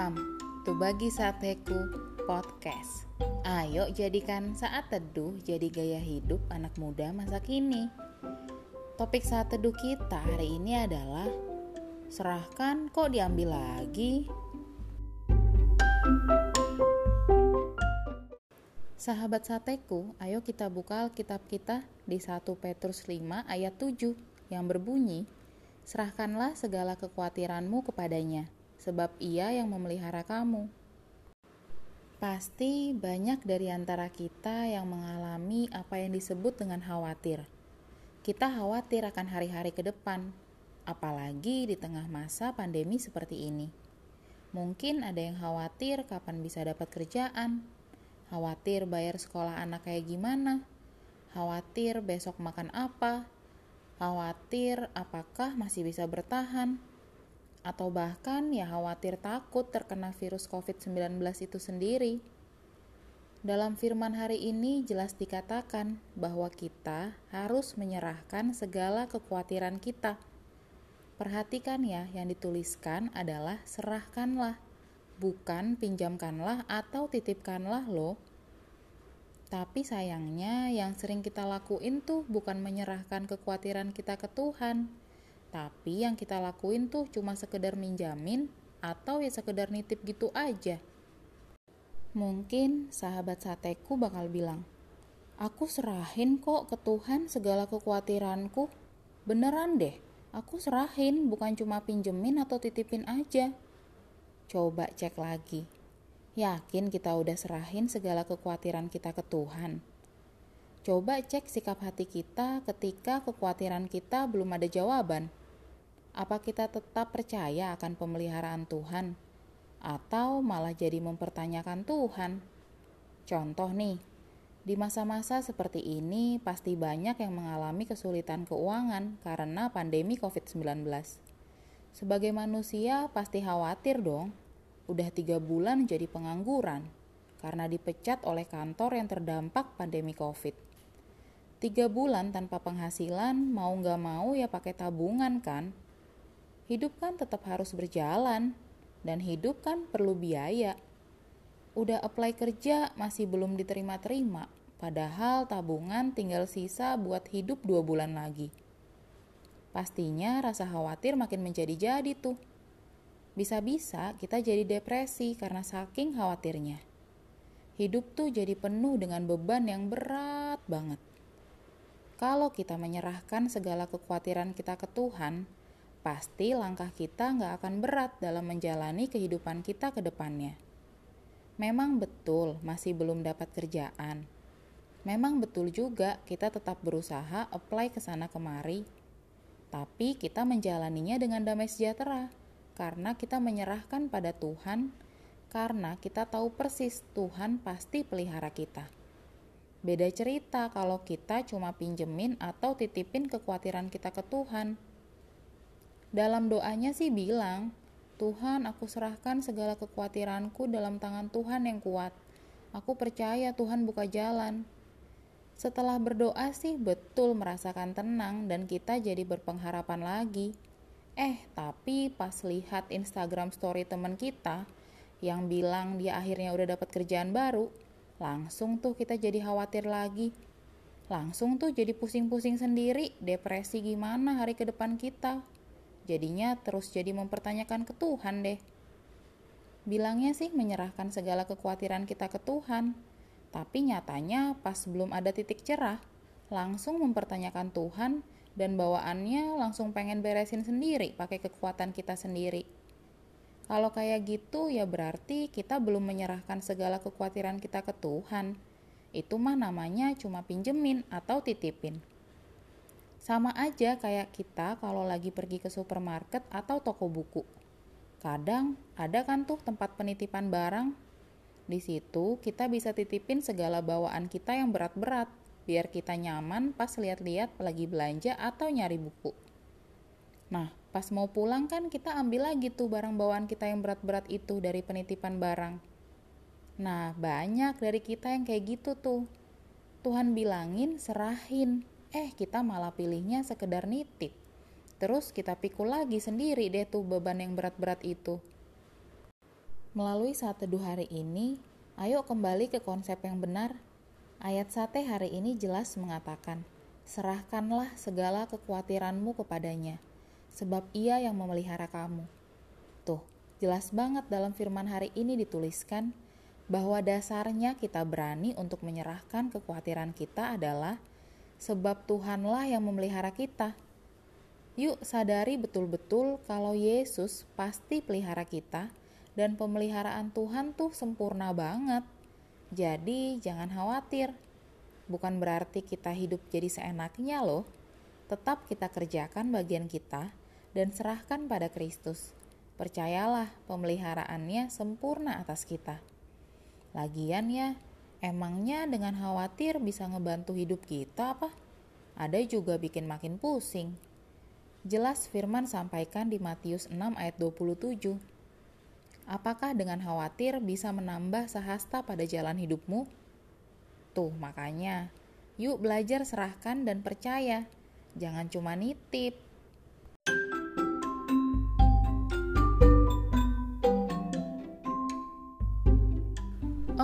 Welcome to Bagi Sateku Podcast. Ayo jadikan saat teduh jadi gaya hidup anak muda masa kini. Topik saat teduh kita hari ini adalah Serahkan kok diambil lagi? Sahabat sateku, ayo kita buka Alkitab kita di 1 Petrus 5 ayat 7 yang berbunyi, Serahkanlah segala kekhawatiranmu kepadanya, sebab ia yang memelihara kamu. Pasti banyak dari antara kita yang mengalami apa yang disebut dengan khawatir. Kita khawatir akan hari-hari ke depan, apalagi di tengah masa pandemi seperti ini. Mungkin ada yang khawatir kapan bisa dapat kerjaan, khawatir bayar sekolah anak kayak gimana, khawatir besok makan apa, khawatir apakah masih bisa bertahan, atau bahkan ya khawatir takut terkena virus COVID-19 itu sendiri. Dalam firman hari ini jelas dikatakan bahwa kita harus menyerahkan segala kekhawatiran kita. Perhatikan ya, yang dituliskan adalah serahkanlah, bukan pinjamkanlah atau titipkanlah loh. Tapi sayangnya yang sering kita lakuin tuh bukan menyerahkan kekhawatiran kita ke Tuhan, tapi yang kita lakuin tuh cuma sekedar minjamin atau ya sekedar nitip gitu aja. Mungkin sahabat sateku bakal bilang, aku serahin kok ke Tuhan segala kekhawatiranku. Beneran deh, aku serahin bukan cuma pinjemin atau titipin aja. Coba cek lagi. Yakin kita udah serahin segala kekhawatiran kita ke Tuhan? Coba cek sikap hati kita ketika kekhawatiran kita belum ada jawaban. Apa kita tetap percaya akan pemeliharaan Tuhan, atau malah jadi mempertanyakan Tuhan? Contoh nih, di masa-masa seperti ini pasti banyak yang mengalami kesulitan keuangan karena pandemi COVID-19. Sebagai manusia pasti khawatir dong, udah tiga bulan jadi pengangguran karena dipecat oleh kantor yang terdampak pandemi COVID. Tiga bulan tanpa penghasilan, mau nggak mau ya pakai tabungan kan? Hidup kan tetap harus berjalan, dan hidup kan perlu biaya. Udah apply kerja masih belum diterima-terima, padahal tabungan tinggal sisa buat hidup dua bulan lagi. Pastinya rasa khawatir makin menjadi-jadi tuh. Bisa-bisa kita jadi depresi karena saking khawatirnya. Hidup tuh jadi penuh dengan beban yang berat banget. Kalau kita menyerahkan segala kekhawatiran kita ke Tuhan, pasti langkah kita nggak akan berat dalam menjalani kehidupan kita ke depannya. Memang betul masih belum dapat kerjaan. Memang betul juga kita tetap berusaha apply ke sana kemari. Tapi kita menjalaninya dengan damai sejahtera karena kita menyerahkan pada Tuhan karena kita tahu persis Tuhan pasti pelihara kita. Beda cerita kalau kita cuma pinjemin atau titipin kekhawatiran kita ke Tuhan dalam doanya sih bilang, Tuhan aku serahkan segala kekhawatiranku dalam tangan Tuhan yang kuat. Aku percaya Tuhan buka jalan. Setelah berdoa sih betul merasakan tenang dan kita jadi berpengharapan lagi. Eh, tapi pas lihat Instagram story teman kita yang bilang dia akhirnya udah dapat kerjaan baru, langsung tuh kita jadi khawatir lagi. Langsung tuh jadi pusing-pusing sendiri, depresi gimana hari ke depan kita. Jadinya terus jadi mempertanyakan ke Tuhan deh. Bilangnya sih menyerahkan segala kekhawatiran kita ke Tuhan, tapi nyatanya pas belum ada titik cerah, langsung mempertanyakan Tuhan dan bawaannya langsung pengen beresin sendiri pakai kekuatan kita sendiri. Kalau kayak gitu ya berarti kita belum menyerahkan segala kekhawatiran kita ke Tuhan. Itu mah namanya cuma pinjemin atau titipin. Sama aja kayak kita kalau lagi pergi ke supermarket atau toko buku. Kadang ada kan tuh tempat penitipan barang. Di situ kita bisa titipin segala bawaan kita yang berat-berat biar kita nyaman pas lihat-lihat lagi belanja atau nyari buku. Nah, pas mau pulang kan kita ambil lagi tuh barang bawaan kita yang berat-berat itu dari penitipan barang. Nah, banyak dari kita yang kayak gitu tuh. Tuhan bilangin serahin, eh kita malah pilihnya sekedar nitip. Terus kita pikul lagi sendiri deh tuh beban yang berat-berat itu. Melalui saat teduh hari ini, ayo kembali ke konsep yang benar. Ayat sate hari ini jelas mengatakan, serahkanlah segala kekhawatiranmu kepadanya, sebab ia yang memelihara kamu. Tuh, jelas banget dalam firman hari ini dituliskan bahwa dasarnya kita berani untuk menyerahkan kekhawatiran kita adalah sebab Tuhanlah yang memelihara kita. Yuk sadari betul-betul kalau Yesus pasti pelihara kita dan pemeliharaan Tuhan tuh sempurna banget. Jadi jangan khawatir. Bukan berarti kita hidup jadi seenaknya loh. Tetap kita kerjakan bagian kita dan serahkan pada Kristus. Percayalah pemeliharaannya sempurna atas kita. Lagian ya, emangnya dengan khawatir bisa ngebantu hidup kita apa? Ada juga bikin makin pusing. Jelas firman sampaikan di Matius 6 ayat 27 Apakah dengan khawatir bisa menambah sahasta pada jalan hidupmu? Tuh, makanya, yuk belajar serahkan dan percaya. Jangan cuma nitip.